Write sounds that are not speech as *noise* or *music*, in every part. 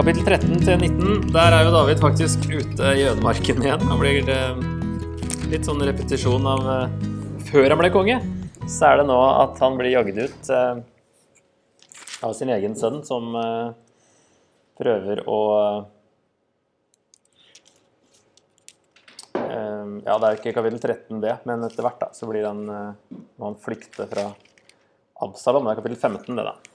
Kapittel 13 til 19. Der er jo David faktisk ute i ødemarken igjen. Han blir eh, litt sånn repetisjon av eh, før han ble konge. Så er det nå at han blir jagd ut eh, av sin egen sønn, som prøver å Ja, det er jo ikke kapittel 13 det, men etter hvert da, så blir han, må han flykte fra Absalom. Det er kapittel 15 det, da.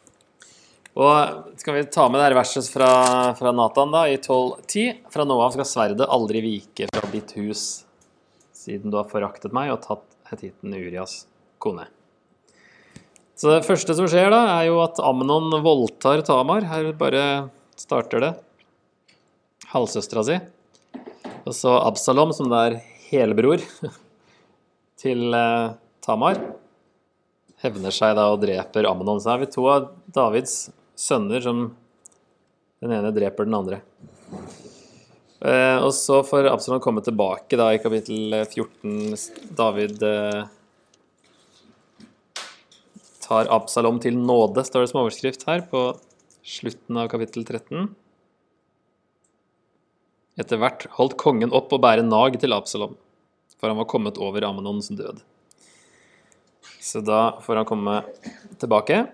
Og skal vi ta med det her verset fra, fra Nathan da, i 12.10. Fra nå av skal sverdet aldri vike fra ditt hus, siden du har foraktet meg og tatt hetitten Urias kone. Så det første som skjer da, er jo at Amnon voldtar Tamar. Her bare starter det. Halvsøstera si. Og så Absalom, som det er helbror *laughs* til eh, Tamar, hevner seg da og dreper Amnon. Så er vi to av Davids sønner som den ene dreper den andre. Eh, og så får Absalom komme tilbake da i kapittel 14. David eh, tar Absalom til nåde, står det som overskrift her, på slutten av kapittel 13. Etter hvert holdt kongen opp å bære nag til Absalom, for han var kommet over Amnons død. Så da får han komme tilbake.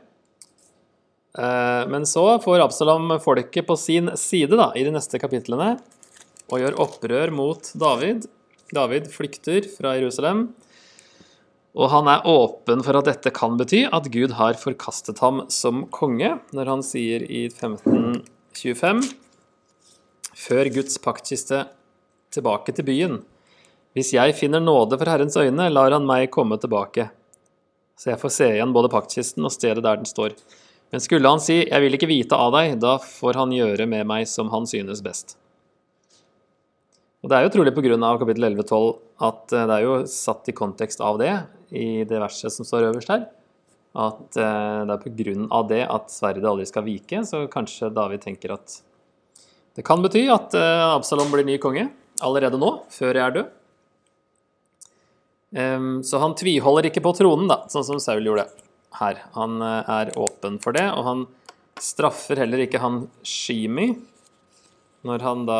Eh, Men så får Absalom folket på sin side da, i de neste kapitlene og gjør opprør mot David. David flykter fra Jerusalem, og han er åpen for at dette kan bety at Gud har forkastet ham som konge, når han sier i 1525 Før Guds paktkiste tilbake til byen. Hvis jeg finner nåde for Herrens øyne, lar han meg komme tilbake. Så jeg får se igjen både paktkisten og stedet der den står. Men skulle han si 'Jeg vil ikke vite av deg', da får han gjøre med meg som han synes best. Og Det er jo trolig pga. kapittel 11-12 at eh, det er jo satt i kontekst av det, i det verset som står øverst her. At eh, det er pga. det at sverdet aldri skal vike, så kanskje David tenker at det kan bety at eh, Absalom blir ny konge allerede nå, før jeg er død. Så han tviholder ikke på tronen, da, sånn som Saul gjorde her. Han eh, er åpen for det, og han straffer heller ikke han Shimi når han da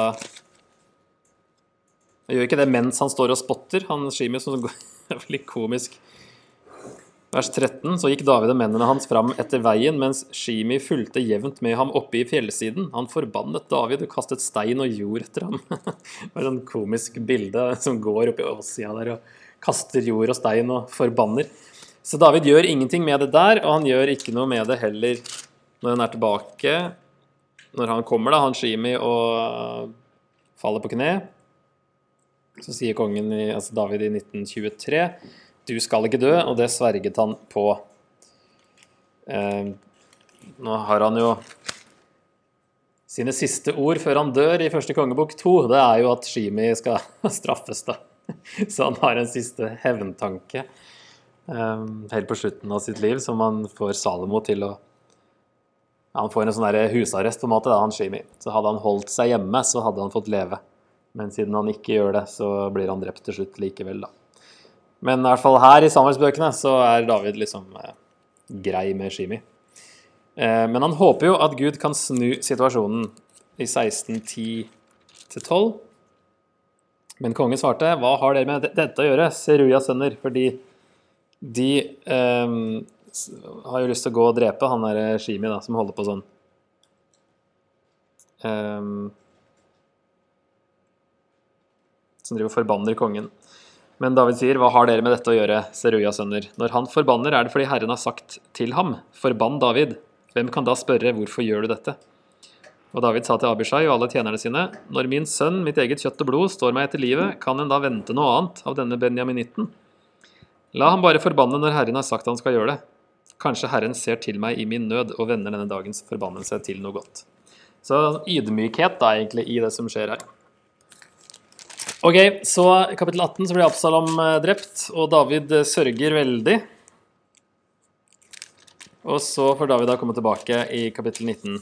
Han gjør ikke det mens han står og spotter, han Shimi som går *laughs* litt komisk. Vers 13. Så gikk David og mennene hans fram etter veien, mens Shimi fulgte jevnt med ham oppe i fjellsiden. Han forbannet David og kastet stein og jord etter ham. *laughs* Det var et komisk bilde som går oppi åssida der og kaster jord og stein og forbanner. Så David gjør ingenting med det der, og han gjør ikke noe med det heller når han er tilbake. Når han kommer, da, han Shimi, og faller på kne. Så sier kongen, i, altså David, i 1923 du skal ikke dø, og det sverget han på. Eh, nå har han jo sine siste ord før han dør i første kongebok to. Det er jo at Shimi skal *laughs* straffes, da. Så han har en siste hevntanke eh, helt på slutten av sitt liv, som han får Salomo til å Han får en sånn husarrest, på en måte, da, han Shimi. Så hadde han holdt seg hjemme, så hadde han fått leve. Men siden han ikke gjør det, så blir han drept til slutt likevel, da. Men i hvert fall her i Samuelsbøkene så er David liksom eh, grei med Shimi. Eh, men han håper jo at Gud kan snu situasjonen i 1610-12. Men kongen svarte, hva har dere med dette å gjøre, Serujas sønner? Fordi de eh, har jo lyst til å gå og drepe han der Shimi da, som holder på sånn. Um, som driver og forbanner kongen. Men David sier, hva har dere med dette å gjøre, Seruyas sønner? Når han forbanner, er det fordi Herren har sagt til ham, forbann David. Hvem kan da spørre, hvorfor gjør du dette? Og David sa til Abishai og alle tjenerne sine, når min sønn, mitt eget kjøtt og blod, står meg etter livet, kan en da vente noe annet av denne benjaminitten? La ham bare forbanne når Herren har sagt han skal gjøre det. Kanskje Herren ser til meg i min nød og vender denne dagens forbannelse til noe godt. Så ydmykhet da egentlig i det som skjer her. Ok, så kapittel 18 så blir Absalom eh, drept, og David eh, sørger veldig. Og så får David da komme tilbake i kapittel 19.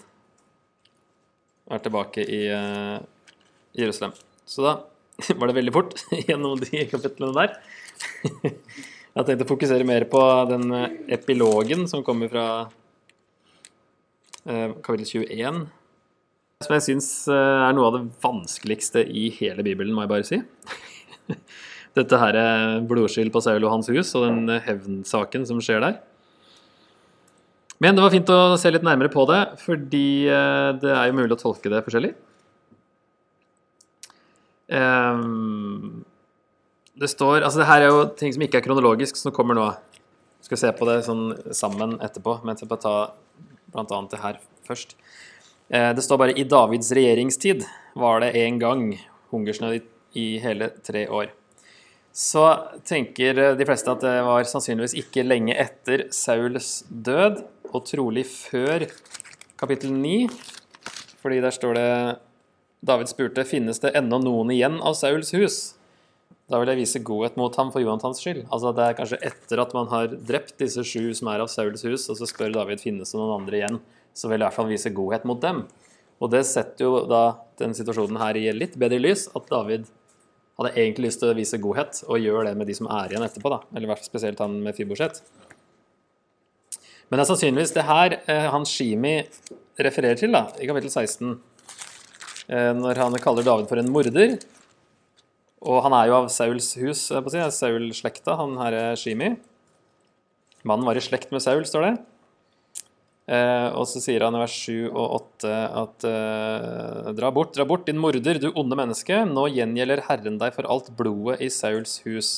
Er tilbake i uh, Jerusalem. Så da *laughs* var det veldig fort *laughs* gjennom de kapitlene der. *laughs* Jeg tenkte å fokusere mer på den epilogen som kommer fra uh, kapittel 21. som jeg syns er noe av det vanskeligste i hele Bibelen, må jeg bare si. *laughs* Dette her er blodskyld på Saul og hans hus og den hevnsaken som skjer der. Men det var fint å se litt nærmere på det, fordi eh, det er jo mulig å tolke det forskjellig. Um, det står Altså, det her er jo ting som ikke er kronologisk, som kommer nå. Vi skal se på det sånn sammen etterpå, men jeg skal bare ta blant annet det her først. Eh, det står bare 'I Davids regjeringstid var det en gang hungersnød i hele tre år'. Så tenker de fleste at det var sannsynligvis ikke lenge etter Sauls død, og trolig før kapittel 9, fordi der står det David spurte finnes det ennå noen igjen av Sauls hus. Da vil jeg vise godhet mot ham for Jonathans skyld. Altså Det er kanskje etter at man har drept disse sju som er av Sauls hus, og så spør David finnes det noen andre igjen, så vil jeg i hvert fall vise godhet mot dem. Og det setter jo da den situasjonen her i litt bedre lys, at David hadde egentlig lyst til å vise godhet, og gjør det med de som er igjen etterpå, da. Eller hvert fall spesielt han med Fiboset. Men det er sannsynligvis det her eh, han Shimi refererer til da, i kapittel 16, eh, når han kaller David for en morder. Og han er jo av Sauls hus, på å si, Saul-slekta, han her er Shimi. Mannen var i slekt med Saul, står det. Eh, og så sier han i vers 7 og 8 at eh, Dra bort, dra bort, din morder, du onde menneske. Nå gjengjelder Herren deg for alt blodet i Sauls hus.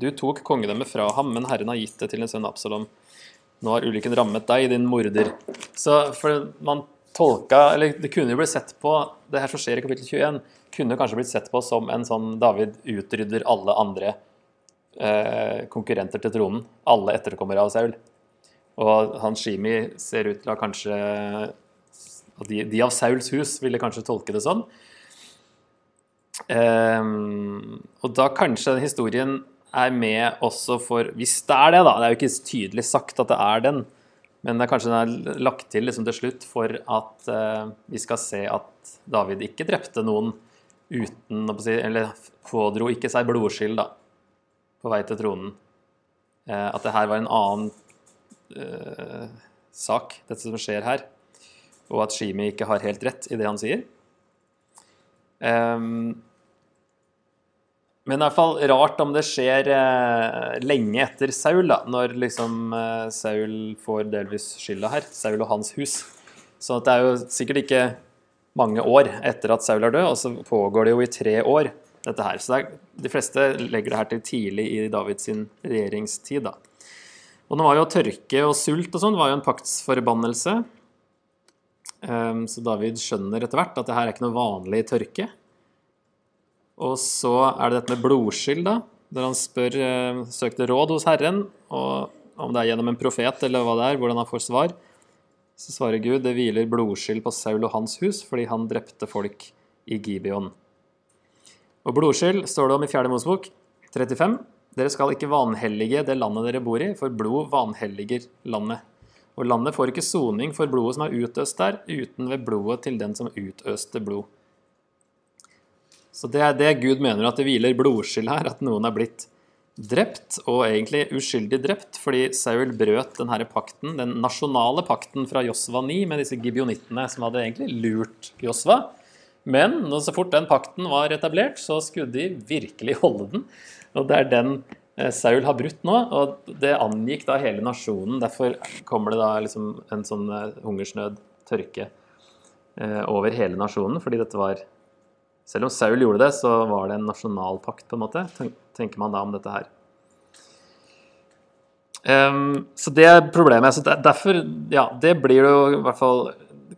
Du tok kongedømmet fra ham, men Herren har gitt det til din sønn Absalom. Nå har ulykken rammet deg, din morder. Så for man tolka Eller det kunne jo blitt sett på Det her som skjer i kapittel 21, kunne kanskje blitt sett på som en sånn David utrydder alle andre eh, konkurrenter til tronen. Alle etterkommere av Saul. Og han Shimi ser ut til å kanskje de, de, av Sauls hus ville kanskje tolke det sånn. Um, og da kanskje den historien er med også for Hvis det er det, da. Det er jo ikke tydelig sagt at det er den. Men det er kanskje den er lagt til liksom til slutt for at uh, vi skal se at David ikke drepte noen uten å Eller pådro ikke seg blodskyld da, på vei til tronen. Eh, at det her var en annen eh, sak, dette som skjer her. Og at Shimi ikke har helt rett i det han sier. Um, men i hvert fall rart om det skjer eh, lenge etter Saul, da, når liksom eh, Saul får delvis skylda her. Saul og hans hus. Så det er jo sikkert ikke mange år etter at Saul er død, og så pågår det jo i tre år, dette her. Så er, de fleste legger det her til tidlig i Davids regjeringstid, da. Og nå var jo tørke og sult og sånn var jo en paktsforbannelse. Um, så David skjønner etter hvert at det her er ikke noe vanlig tørke. Og så er det dette med blodskyld, da. Der han spør, uh, søkte råd hos Herren, og om det er gjennom en profet eller hva det er, hvordan han får svar. Så svarer Gud det hviler blodskyld på Saul og hans hus fordi han drepte folk i Gibeon. Og blodskyld står det om i 4. Mosebok 35. Dere skal ikke vanhellige det landet dere bor i, for blod vanhelliger landet. Og landet får ikke soning for blodet som er utøst der, uten ved blodet til den som utøste blod. Så det er det Gud mener at det hviler blodskyld her, at noen er blitt drept, og egentlig uskyldig drept, fordi Saul brøt denne pakten, den nasjonale pakten fra Josva 9 med disse gibionittene som hadde egentlig lurt Josva. Men så fort den pakten var etablert, så skulle de virkelig holde den. Og det er den eh, Saul har brutt nå, og det angikk da hele nasjonen. Derfor kommer det da liksom en sånn eh, hungersnød, tørke, eh, over hele nasjonen, fordi dette var selv om Saul gjorde det, så var det en nasjonal pakt, på en måte, tenker man da om dette her. Um, så det er problemet. Så derfor, ja, det blir jo i hvert fall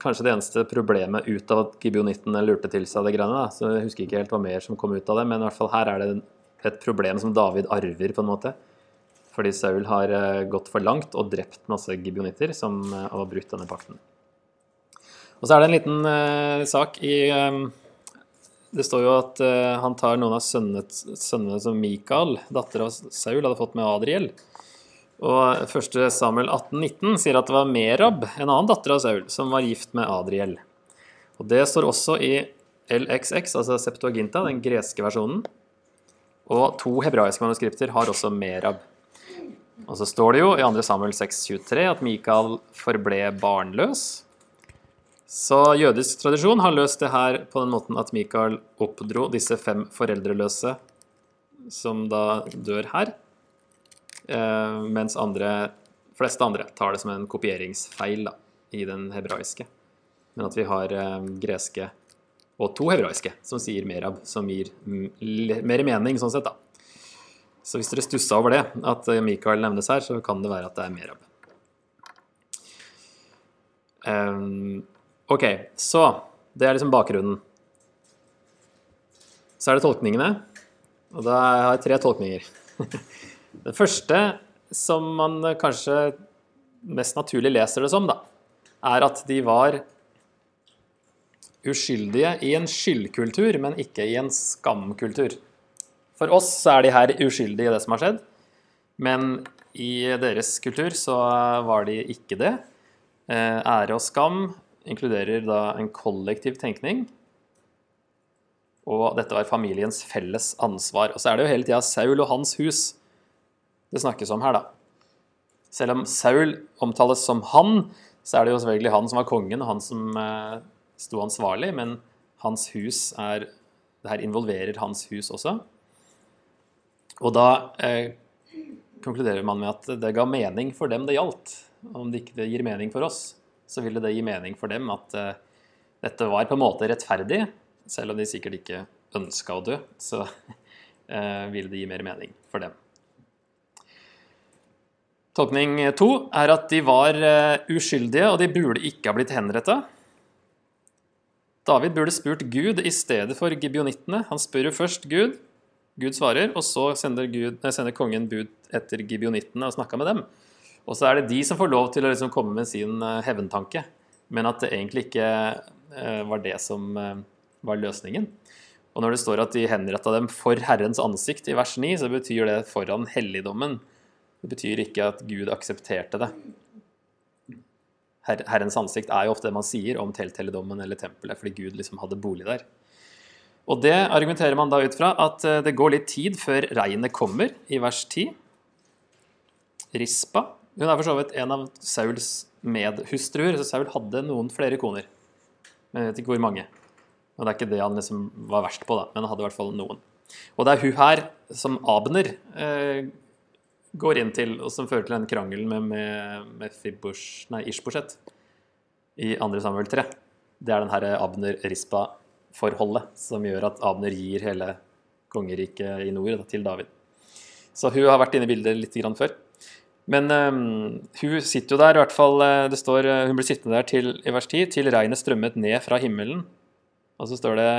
kanskje det eneste problemet ut av at gibionittene lurte til seg det greiene. Da. Så jeg husker ikke helt hva mer som kom ut av det, men i hvert fall her er det et problem som David arver, på en måte. Fordi Saul har uh, gått for langt og drept masse gibionitter som uh, har brutt denne pakten. Og så er det en liten uh, sak i um, det står jo at uh, han tar noen av sønnene, som Mikael, datter av Saul, hadde fått med Adriel. Og 1. Samuel 18,19 sier at det var Merab, en annen datter av Saul, som var gift med Adriel. Og Det står også i LXX, altså Septuaginta, den greske versjonen. Og to hebraiske manuskripter har også Merab. Og så står det jo i 2. Samuel 6,23 at Mikael forble barnløs. Så jødisk tradisjon har løst det her på den måten at Mikael oppdro disse fem foreldreløse som da dør her, eh, mens andre, fleste andre tar det som en kopieringsfeil da, i den hebraiske. Men at vi har eh, greske og to hebraiske som sier merab, som gir mer mening sånn sett, da. Så hvis dere stussa over det, at eh, Mikael nevnes her, så kan det være at det er merab. Ehm, ok, så det er liksom bakgrunnen. Så er det tolkningene, og da har jeg tre tolkninger. *laughs* Det første som man kanskje mest naturlig leser det som, da, er at de var uskyldige i en skyldkultur, men ikke i en skamkultur. For oss er de her uskyldige i det som har skjedd, men i deres kultur så var de ikke det. Eh, Ære og skam inkluderer da en kollektiv tenkning, og dette var familiens felles ansvar. Og så er det jo hele tida Saul og hans hus det snakkes om her, da. Selv om Saul omtales som han, så er det jo selvfølgelig han som var kongen, og han som eh, sto ansvarlig, men hans hus er Det her involverer hans hus også. Og da eh, konkluderer man med at det ga mening for dem det gjaldt. Om det ikke gir mening for oss, så ville det gi mening for dem at eh, dette var på en måte rettferdig, selv om de sikkert ikke ønska å dø, så *laughs* eh, ville det gi mer mening for dem. Tolkning to er at de var eh, uskyldige, og de burde ikke ha blitt henretta. David burde spurt Gud i stedet for gibeonittene. Han spør jo først Gud, Gud svarer, og så sender, Gud, sender kongen bud etter gibeonittene og snakka med dem. Og så er det de som får lov til å liksom komme med sin eh, hevntanke, men at det egentlig ikke eh, var det som eh, var løsningen. Og når det står at de henretta dem for Herrens ansikt i vers 9, så betyr det foran helligdommen. Det betyr ikke at Gud aksepterte det. Herrens ansikt er jo ofte det man sier om telthelligdommen eller tempelet, fordi Gud liksom hadde bolig der. Og det argumenterer man da ut fra at det går litt tid før regnet kommer, i vers 10. Rispa hun er for så vidt en av Sauls medhustruer, så Saul hadde noen flere koner. Men jeg vet ikke hvor mange. Og det er ikke det han liksom var verst på, da, men han hadde i hvert fall noen. Og det er hun her som Abner eh, går inn til, og som fører til den krangelen med, med, med Fibush, nei, Ishboshet i 2. Samuel 3. Det er den her Abner-Rispa-forholdet som gjør at Abner gir hele kongeriket i nord da, til David. Så hun har vært inne i bildet litt grann før. Men um, hun sitter jo der, i hvert fall eh, det står eh, Hun blir sittende der til, i vers 10 til regnet strømmet ned fra himmelen. Og så står det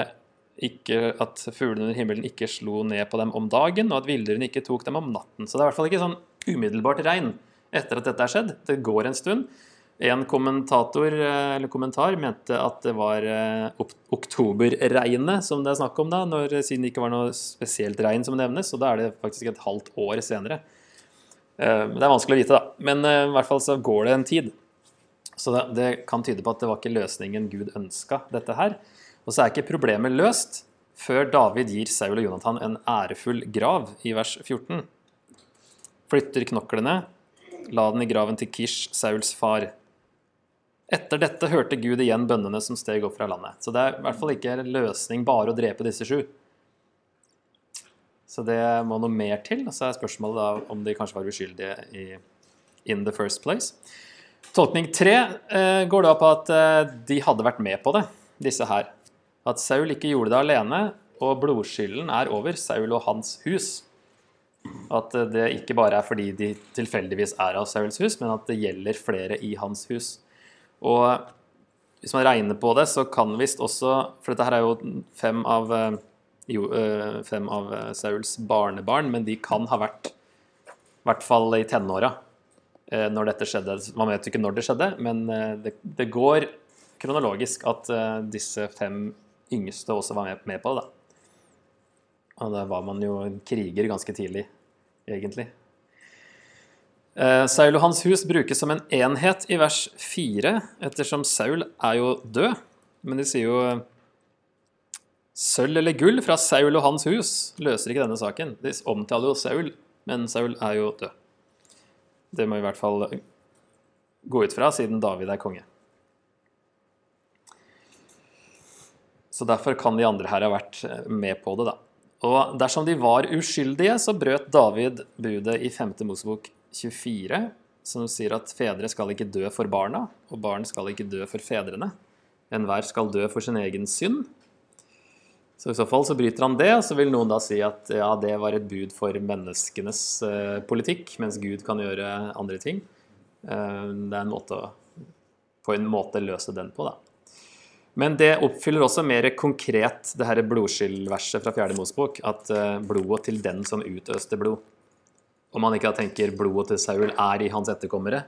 ikke at fuglene under himmelen ikke slo ned på dem om dagen, og at villdyren ikke tok dem om natten. Så det er i hvert fall ikke sånn umiddelbart regn etter at dette er skjedd. Det går en stund. En kommentator, eh, eller kommentar mente at det var oktoberregnet som det er snakk om da, når, siden det ikke var noe spesielt regn som nevnes, og da er det faktisk et halvt år senere. Eh, Det er vanskelig å vite, da. Men eh, i hvert fall så går det en tid. Så det, det kan tyde på at det var ikke løsningen Gud ønska, dette her. Og så er ikke problemet løst før David gir Saul og Jonathan en ærefull grav i vers 14. Flytter knoklene, la den i graven til Kish, Sauls far. Etter dette hørte Gud igjen bønnene som steg opp fra landet. Så det er i hvert fall ikke en løsning bare å drepe disse sju. Så det må noe mer til. Og så er spørsmålet da om de kanskje var uskyldige i in the first place. Tolkning tre eh, går da på at eh, de hadde vært med på det, disse her. At Saul ikke gjorde det alene, og blodskylden er over Saul og hans hus. At eh, det ikke bare er fordi de tilfeldigvis er av Sauls hus, men at det gjelder flere i hans hus. Og hvis man regner på det, så kan visst også For dette her er jo fem av, eh, jo, eh, fem av eh, Sauls barnebarn, men de kan ha vært i hvert fall i tenåra eh, når dette skjedde. Man vet jo ikke når det skjedde, men det, det går kronologisk at disse fem yngste også var med, på det. da. Og da var man jo en kriger ganske tidlig, egentlig. Saul og hans hus brukes som en enhet i vers 4, ettersom Saul er jo død. Men de sier jo Sølv eller gull fra Saul og hans hus løser ikke denne saken. De omtaler jo Saul, men Saul er jo død. Det må vi i hvert fall gå ut fra, siden David er konge. Så derfor kan de andre her ha vært eh, med på det, da. Og dersom de var uskyldige, så brøt David budet i 5. Mosebok 24, som sier at fedre skal ikke dø for barna, og barn skal ikke dø for fedrene. Enhver skal dø for sin egen synd. Så i så fall så bryter han det, og så vil noen da si at ja, det var et bud for menneskenes eh, politikk, mens Gud kan gjøre andre ting. Eh, det er en måte å på en måte løse den på, da. Men det oppfyller også mer konkret det her blodskyldverset fra 4. Mosebok, at eh, blodet til den som utøste blod. Om man ikke tenker blodet til Saul er i hans etterkommere,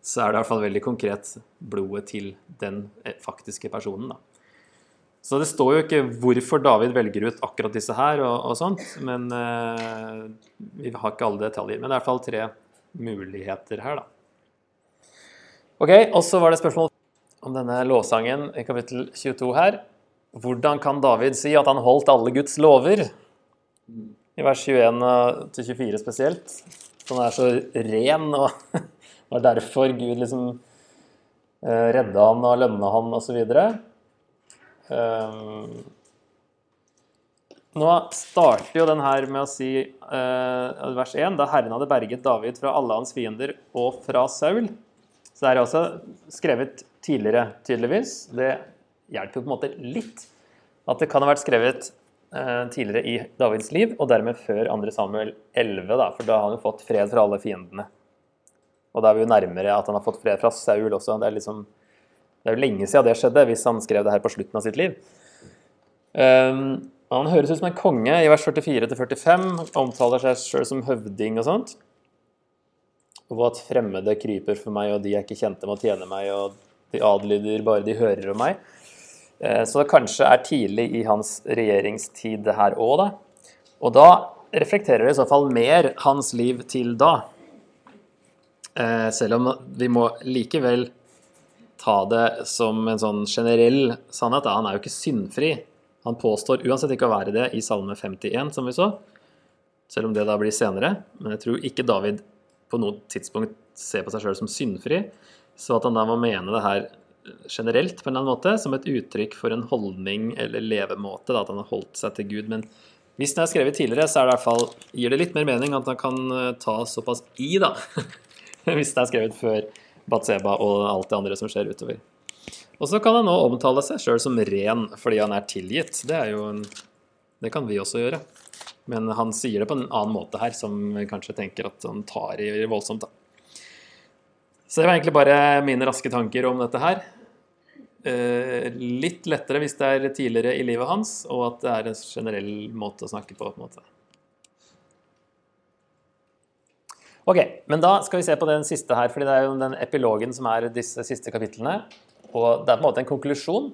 så er det i hvert fall veldig konkret blodet til den eh, faktiske personen. da. Så det står jo ikke hvorfor David velger ut akkurat disse her, og, og sånt, men eh, vi har ikke alle detaljer. Men det er i hvert fall tre muligheter her, da. Ok, Og så var det spørsmål om denne lovsangen i kapittel 22 her. Hvordan kan David si at han holdt alle Guds lover? I vers 21-24 spesielt. Han er så ren, og *laughs* var derfor Gud liksom eh, redda han og lønna han osv. Um, nå starter jo den her med å si uh, vers 1 da Herren hadde berget David fra alle hans fiender og fra Saul. Så det er også skrevet tidligere, tydeligvis. Det hjelper jo på en måte litt at det kan ha vært skrevet uh, tidligere i Davids liv, og dermed før 2. Samuel 11, da, for da har han jo fått fred fra alle fiendene. Og da er vi jo nærmere at han har fått fred fra Saul også. Det er, liksom, det er jo lenge siden det skjedde, hvis han skrev det her på slutten av sitt liv. Um, han høres ut som en konge i vers 44-45, omtaler seg sjøl som høvding og sånt og at fremmede kryper for meg, og de er ikke kjente med å tjene meg, og de adlyder bare de hører om meg. Eh, så det kanskje er tidlig i hans regjeringstid det her òg, da. Og da reflekterer det i så fall mer hans liv til da. Eh, selv om vi må likevel ta det som en sånn generell sannhet. Han er jo ikke syndfri. Han påstår uansett ikke å være det i Salme 51, som vi så. Selv om det da blir senere. Men jeg tror ikke David på noe tidspunkt ser på seg sjøl som syndfri, så at han da må mene det her generelt på en eller annen måte, som et uttrykk for en holdning eller levemåte, da, at han har holdt seg til Gud. Men hvis det er skrevet tidligere, så det fall, gir det litt mer mening at han kan eh, ta såpass i, da. *laughs* hvis det er skrevet før Batseba og alt det andre som skjer utover. Og så kan han nå omtale seg sjøl som ren fordi han er tilgitt. Det er en Det kan vi også gjøre. Men han sier det på en annen måte her, som kanskje tenker at han tar i voldsomt. da. Så det var egentlig bare mine raske tanker om dette her. Eh, litt lettere hvis det er tidligere i livet hans, og at det er en generell måte å snakke på. på en måte. Ok, men da skal vi se på den siste her, fordi det er jo den epilogen som er disse siste kapitlene. Og det er på en måte en konklusjon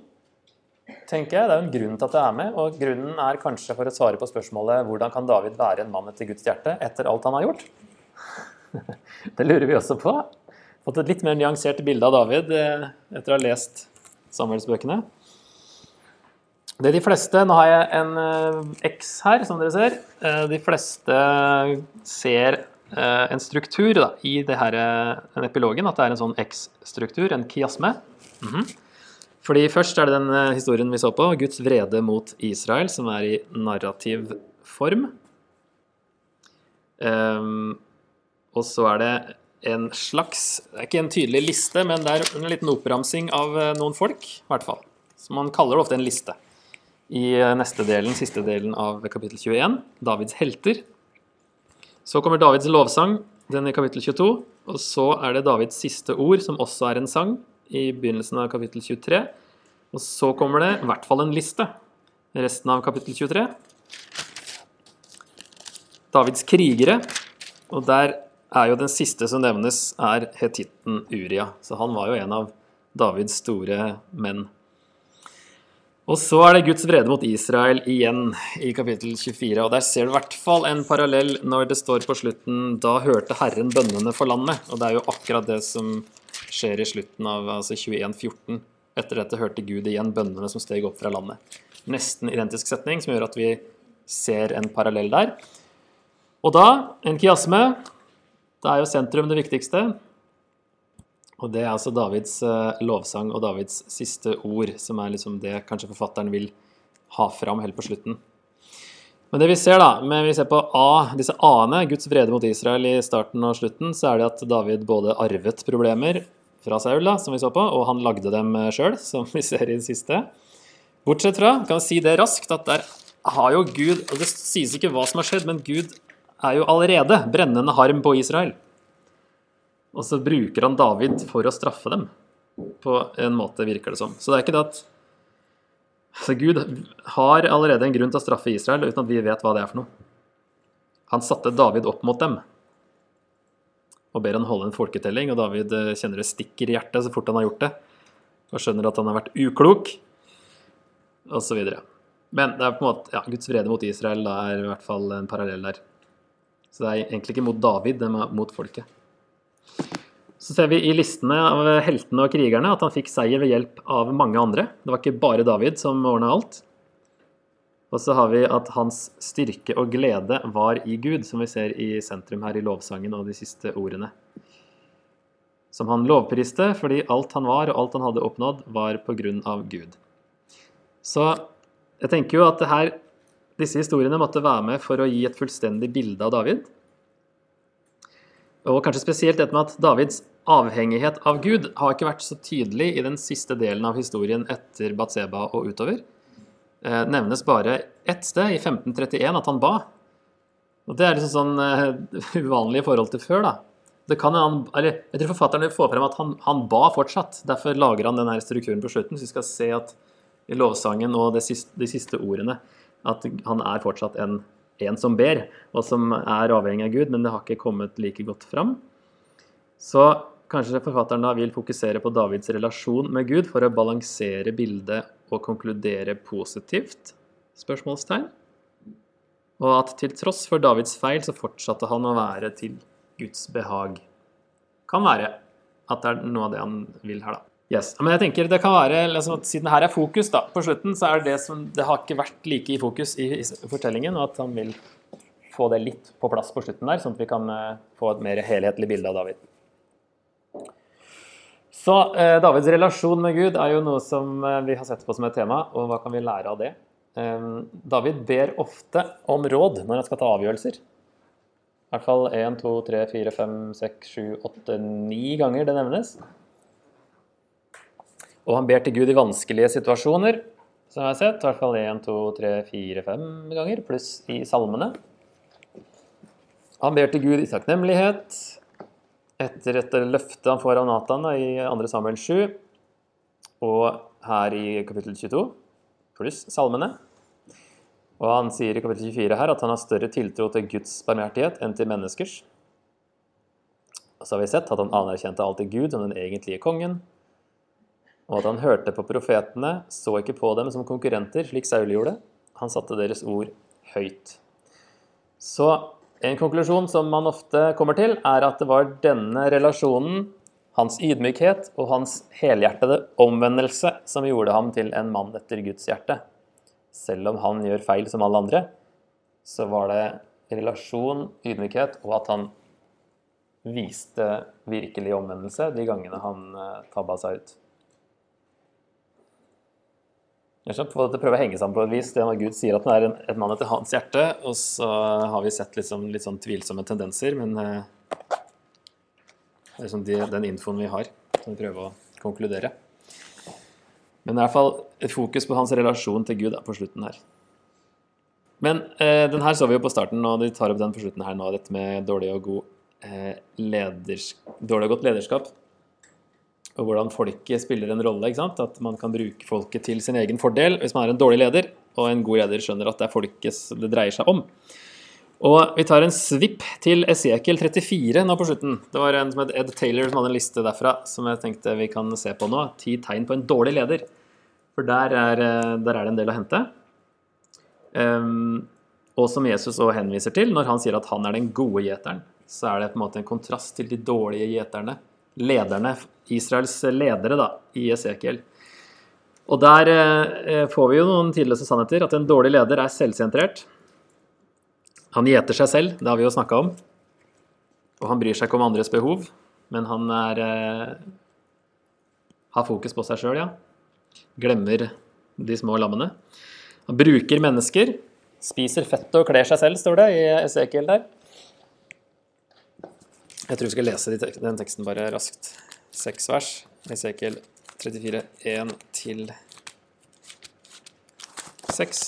tenker jeg. Det er jo en grunn til at det er med, og grunnen er kanskje for å svare på spørsmålet hvordan kan David være en mann etter Guds hjerte etter alt han har gjort? *laughs* Det lurer vi også på. Fått et litt mer nyansert bilde av David eh, etter å ha lest Samuelsbøkene. Det de fleste, Nå har jeg en eh, X her, som dere ser. Eh, de fleste ser en struktur da, i det her, den epilogen, at det er en sånn X-struktur, en kiasme. Mm -hmm. Fordi Først er det den eh, historien vi så på, Guds vrede mot Israel, som er i narrativ form. Um, og så er det en slags Det er ikke en tydelig liste, men det er en liten oppramsing av eh, noen folk, i hvert fall. Så man kaller det ofte en liste. I eh, neste delen, siste delen av kapittel 21, Davids helter. Så kommer Davids lovsang, den i kapittel 22. Og så er det Davids siste ord, som også er en sang, i begynnelsen av kapittel 23. Og så kommer det i hvert fall en liste. Resten av kapittel 23. Davids krigere. Og der er jo den siste som nevnes, er hetitten Uria. Så han var jo en av Davids store menn. Og så er det Guds vrede mot Israel igjen i kapittel 24. Og der ser du i hvert fall en parallell når det står på slutten 'Da hørte Herren bønnene for landet'. Og det er jo akkurat det som skjer i slutten av altså 2114. Etter dette hørte Gud igjen bønnene som steg opp fra landet. Nesten identisk setning, som gjør at vi ser en parallell der. Og da, en kiasme. Da er jo sentrum det viktigste. Og det er altså Davids eh, lovsang og Davids siste ord, som er liksom det kanskje forfatteren vil ha fram helt på slutten. Men det vi ser da, men vi ser på A, disse A-ene, Guds vrede mot Israel i starten og slutten, så er det at David både arvet problemer fra Saul, da, som vi så på, og han lagde dem sjøl, *laughs* som vi ser i det siste. Bortsett fra, kan vi si det raskt, at der har jo Gud Og det sies ikke hva som har skjedd, men Gud er jo allerede brennende harm på Israel. Og så bruker han David for å straffe dem, på en måte, virker det som. Så det er ikke det at så Gud har allerede en grunn til å straffe Israel uten at vi vet hva det er for noe. Han satte David opp mot dem og ber han holde en folketelling, og David eh, kjenner det stikker i hjertet så fort han har gjort det, og skjønner at han har vært uklok, osv. Men det er på en måte, ja, Guds vrede mot Israel er i hvert fall en parallell der. Så det er egentlig ikke mot David, det er mot folket. Så ser vi i listene av heltene og krigerne at han fikk seier ved hjelp av mange andre. Det var ikke bare David som ordna alt. Og så har vi at hans styrke og glede var i Gud, som vi ser i sentrum her i lovsangen og de siste ordene. Som han lovpriste fordi alt han var og alt han hadde oppnådd, var på grunn av Gud. Så jeg tenker jo at her, disse historiene måtte være med for å gi et fullstendig bilde av David. Og kanskje spesielt dette med at Davids avhengighet av Gud har ikke vært så tydelig i den siste delen av historien etter Batseba og utover. Eh, nevnes bare ett sted, i 1531, at han ba. Og Det er liksom sånn eh, *laughs* uvanlig i forhold til før. da. Det kan han, eller Jeg tror forfatteren vil få frem at han, han, ba fortsatt. Derfor lager han denne strukturen på slutten. Så vi skal se at i lovsangen og siste, de siste ordene at han er fortsatt en, en som ber, og som er avhengig av Gud, men det har ikke kommet like godt fram. Så Kanskje forfatteren da vil fokusere på Davids relasjon med Gud for å balansere bildet og konkludere positivt? Spørsmålstegn. Og at til tross for Davids feil, så fortsatte han å være til Guds behag. Kan være at det er noe av det han vil her, da. Yes. Men jeg tenker det kan være, liksom, at Siden her er fokus da, på slutten, så er det det som Det har ikke vært like i fokus i, i fortellingen, og at han vil få det litt på plass på slutten der, sånn at vi kan uh, få et mer helhetlig bilde av David. Så eh, Davids relasjon med Gud er jo noe som eh, vi har sett på som et tema, og hva kan vi lære av det? Eh, David ber ofte om råd når han skal ta avgjørelser. I hvert fall 1, 2, 3, 4, 5, 6, 7, 8, 9 ganger det nevnes. Og han ber til Gud i vanskelige situasjoner, som jeg har sett. I hvert fall 1, 2, 3, 4, 5 ganger, pluss i salmene. Han ber til Gud i takknemlighet etter et løfte han får av Nathan i 2. Samuel 7, og her i kapittel 22, pluss salmene. Og han sier i kapittel 24 her at han har større tiltro til Guds barmhjertighet enn til menneskers. Og så har vi sett at han anerkjente alltid Gud som den egentlige kongen, og at han hørte på profetene, så ikke på dem som konkurrenter, slik Saul gjorde. Han satte deres ord høyt. Så en konklusjon som man ofte kommer til, er at det var denne relasjonen, hans ydmykhet og hans helhjertede omvendelse, som gjorde ham til en mann etter Guds hjerte. Selv om han gjør feil som alle andre, så var det relasjon, ydmykhet, og at han viste virkelig omvendelse de gangene han eh, tabba seg ut. Få det til å prøve å henge sammen på et vis. Det når Gud sier at han er en, et mann etter hans hjerte, og så har vi sett liksom, litt sånn tvilsomme tendenser, men eh, det er liksom de, den infoen vi har, som vi prøver å konkludere. Men i hvert fall et fokus på hans relasjon til Gud da, på slutten her. Men eh, den her så vi jo på starten, og de tar opp den på slutten her nå, dette med dårlig og, god, eh, dårlig og godt lederskap og hvordan folket spiller en rolle. ikke sant? At man kan bruke folket til sin egen fordel hvis man er en dårlig leder, og en god leder skjønner at det er folket det dreier seg om. Og Vi tar en svipp til Esekiel 34 nå på slutten. Det var en som het Ed Taylor som hadde en liste derfra som jeg tenkte vi kan se på nå. Ti tegn på en dårlig leder. For der er, der er det en del å hente. Um, og som Jesus også henviser til når han sier at han er den gode gjeteren, så er det på en måte en kontrast til de dårlige gjeterne lederne, Israels ledere, da, i Esekiel. Og der eh, får vi jo noen tidløse sannheter. At en dårlig leder er selvsentrert. Han gjeter seg selv, det har vi jo snakka om. Og han bryr seg ikke om andres behov, men han er eh, har fokus på seg sjøl, ja. Glemmer de små lammene. Han bruker mennesker, spiser fett og kler seg selv, står det i Esekiel der. Jeg tror vi skal lese den teksten bare raskt. Seks vers. Esekiel 34, 1 til 6.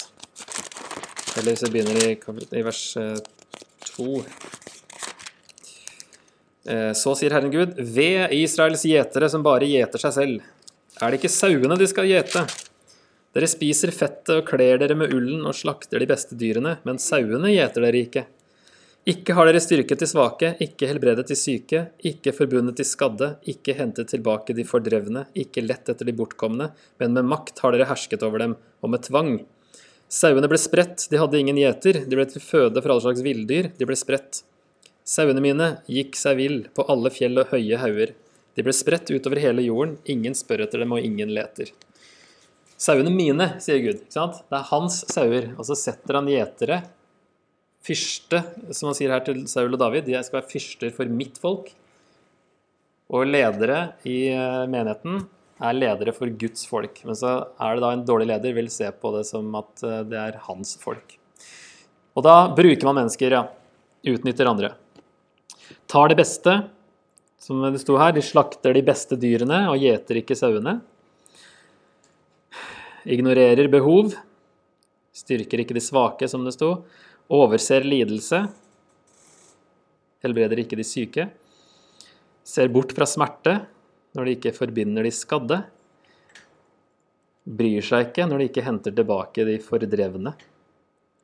Eller hvis vi begynner i, i vers 2. Eh, så sier Herren Gud, ved Israels gjetere som bare gjeter seg selv. Er det ikke sauene de skal gjete? Dere spiser fettet og kler dere med ullen og slakter de beste dyrene, men sauene gjeter dere ikke. Ikke har dere styrket de svake, ikke helbredet de syke, ikke forbundet de skadde, ikke hentet tilbake de fordrevne, ikke lett etter de bortkomne, men med makt har dere hersket over dem, og med tvang. Sauene ble spredt, de hadde ingen gjeter, de ble til føde for alle slags villdyr, de ble spredt. Sauene mine gikk seg vill på alle fjell og høye hauger. De ble spredt utover hele jorden, ingen spør etter dem, og ingen leter. Sauene mine, sier Gud. ikke sant? Det er hans sauer. Og så setter han gjetere, fyrste, som han sier her til Saul og David, de skal være fyrster for mitt folk. Og ledere i eh, menigheten er ledere for Guds folk. Men så er det da en dårlig leder vil se på det som at eh, det er hans folk. Og da bruker man mennesker, ja. Utnytter andre tar det beste, som det sto her, de slakter de beste dyrene og gjeter ikke sauene. Ignorerer behov, styrker ikke de svake, som det sto. Overser lidelse, helbreder ikke de syke. Ser bort fra smerte når de ikke forbinder de skadde. Bryr seg ikke når de ikke henter tilbake de fordrevne.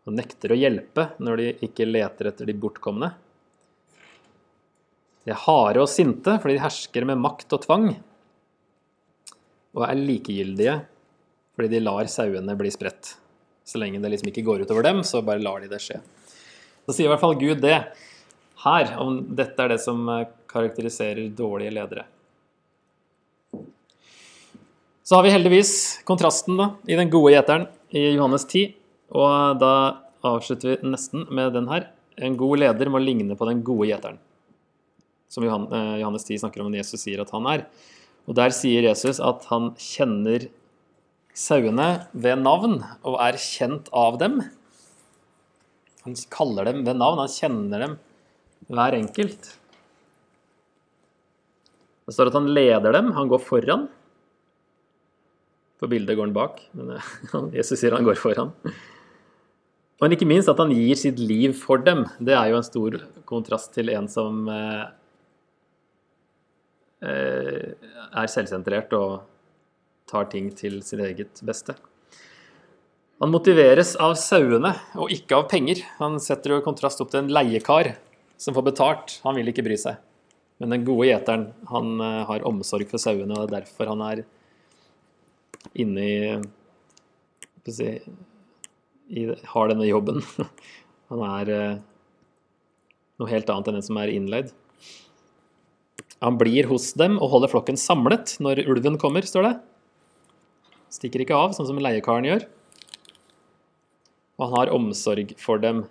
Og nekter å hjelpe når de ikke leter etter de bortkomne. De er harde og sinte fordi de hersker med makt og tvang, og er likegyldige fordi de lar sauene bli spredt. Så lenge det liksom ikke går utover dem, så bare lar de det skje. Så sier i hvert fall Gud det her, om dette er det som eh, karakteriserer dårlige ledere. Så har vi heldigvis kontrasten da, i den gode gjeteren i Johannes 10. Og da avslutter vi nesten med den her. En god leder må ligne på den gode gjeteren som eh, Johannes 10 snakker om når Jesus sier at han er. Og Der sier Jesus at han kjenner sauene ved navn og er kjent av dem. Han kaller dem ved navn, han kjenner dem hver enkelt. Det står at han leder dem, han går foran. På bildet går han bak, men eh, *laughs* Jesus sier han går foran. Og ikke minst at han gir sitt liv for dem. Det er jo en stor kontrast til en som eh, Eh, er selvsentrert og tar ting til sitt eget beste. Han motiveres av sauene og ikke av penger. Han setter jo kontrast opp til en leiekar som får betalt. Han vil ikke bry seg. Men den gode gjeteren han eh, har omsorg for sauene, og det er derfor han er inne i, si, i Har denne jobben. *laughs* Han er eh, noe helt annet enn den som er innleid. Han blir hos dem og holder flokken samlet når ulven kommer, står det. Stikker ikke av, sånn som leiekaren gjør. Og han har omsorg for dem.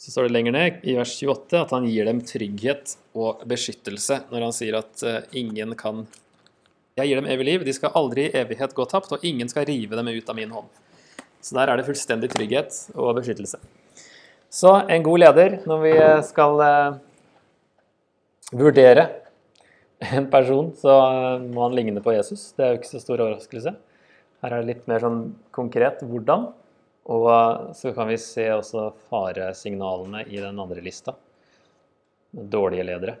Så står det lenger ned i vers 28 at han gir dem trygghet og beskyttelse når han sier at uh, ingen kan Jeg gir dem evig liv, de skal aldri i evighet gå tapt, og ingen skal rive dem ut av min hånd. Så der er det fullstendig trygghet og beskyttelse. Så en god leder når vi skal uh, vurdere en person, så må han ligne på Jesus. Det er jo ikke så stor overraskelse. Her er det litt mer sånn konkret hvordan. Og så kan vi se også faresignalene i den andre lista. Dårlige ledere.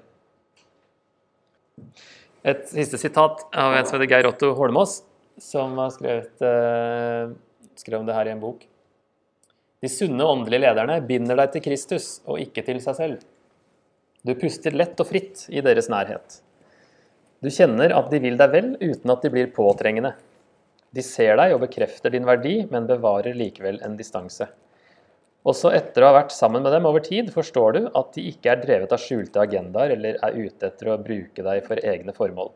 Et siste sitat av en som heter Geir Otto Holmås, som har skrevet, eh, skrevet det her i en bok. De sunne åndelige lederne binder deg til Kristus og ikke til seg selv. Du puster lett og fritt i deres nærhet. Du kjenner at de vil deg vel uten at de blir påtrengende. De ser deg og bekrefter din verdi, men bevarer likevel en distanse. Også etter å ha vært sammen med dem over tid, forstår du at de ikke er drevet av skjulte agendaer eller er ute etter å bruke deg for egne formål.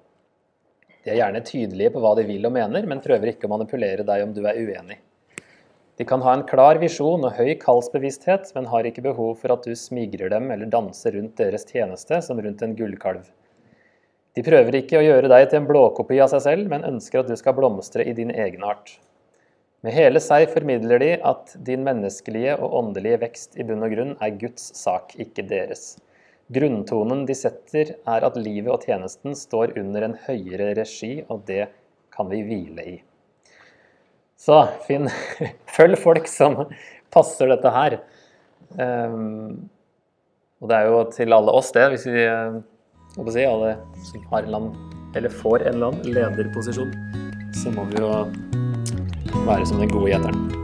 De er gjerne tydelige på hva de vil og mener, men prøver ikke å manipulere deg om du er uenig. De kan ha en klar visjon og høy kallsbevissthet, men har ikke behov for at du smigrer dem eller danser rundt deres tjeneste som rundt en gullkalv. De prøver ikke å gjøre deg til en blåkopi av seg selv, men ønsker at du skal blomstre i din egenart. Med hele seg formidler de at din menneskelige og åndelige vekst i bunn og grunn er Guds sak, ikke deres. Grunntonen de setter, er at livet og tjenesten står under en høyere regi, og det kan vi hvile i. Så finn, *laughs* følg folk som passer dette her. Um, og det er jo til alle oss, det, hvis vi uh, si, alle som har en eller eller får en annen lederposisjon, så må vi jo være som den gode gjeteren.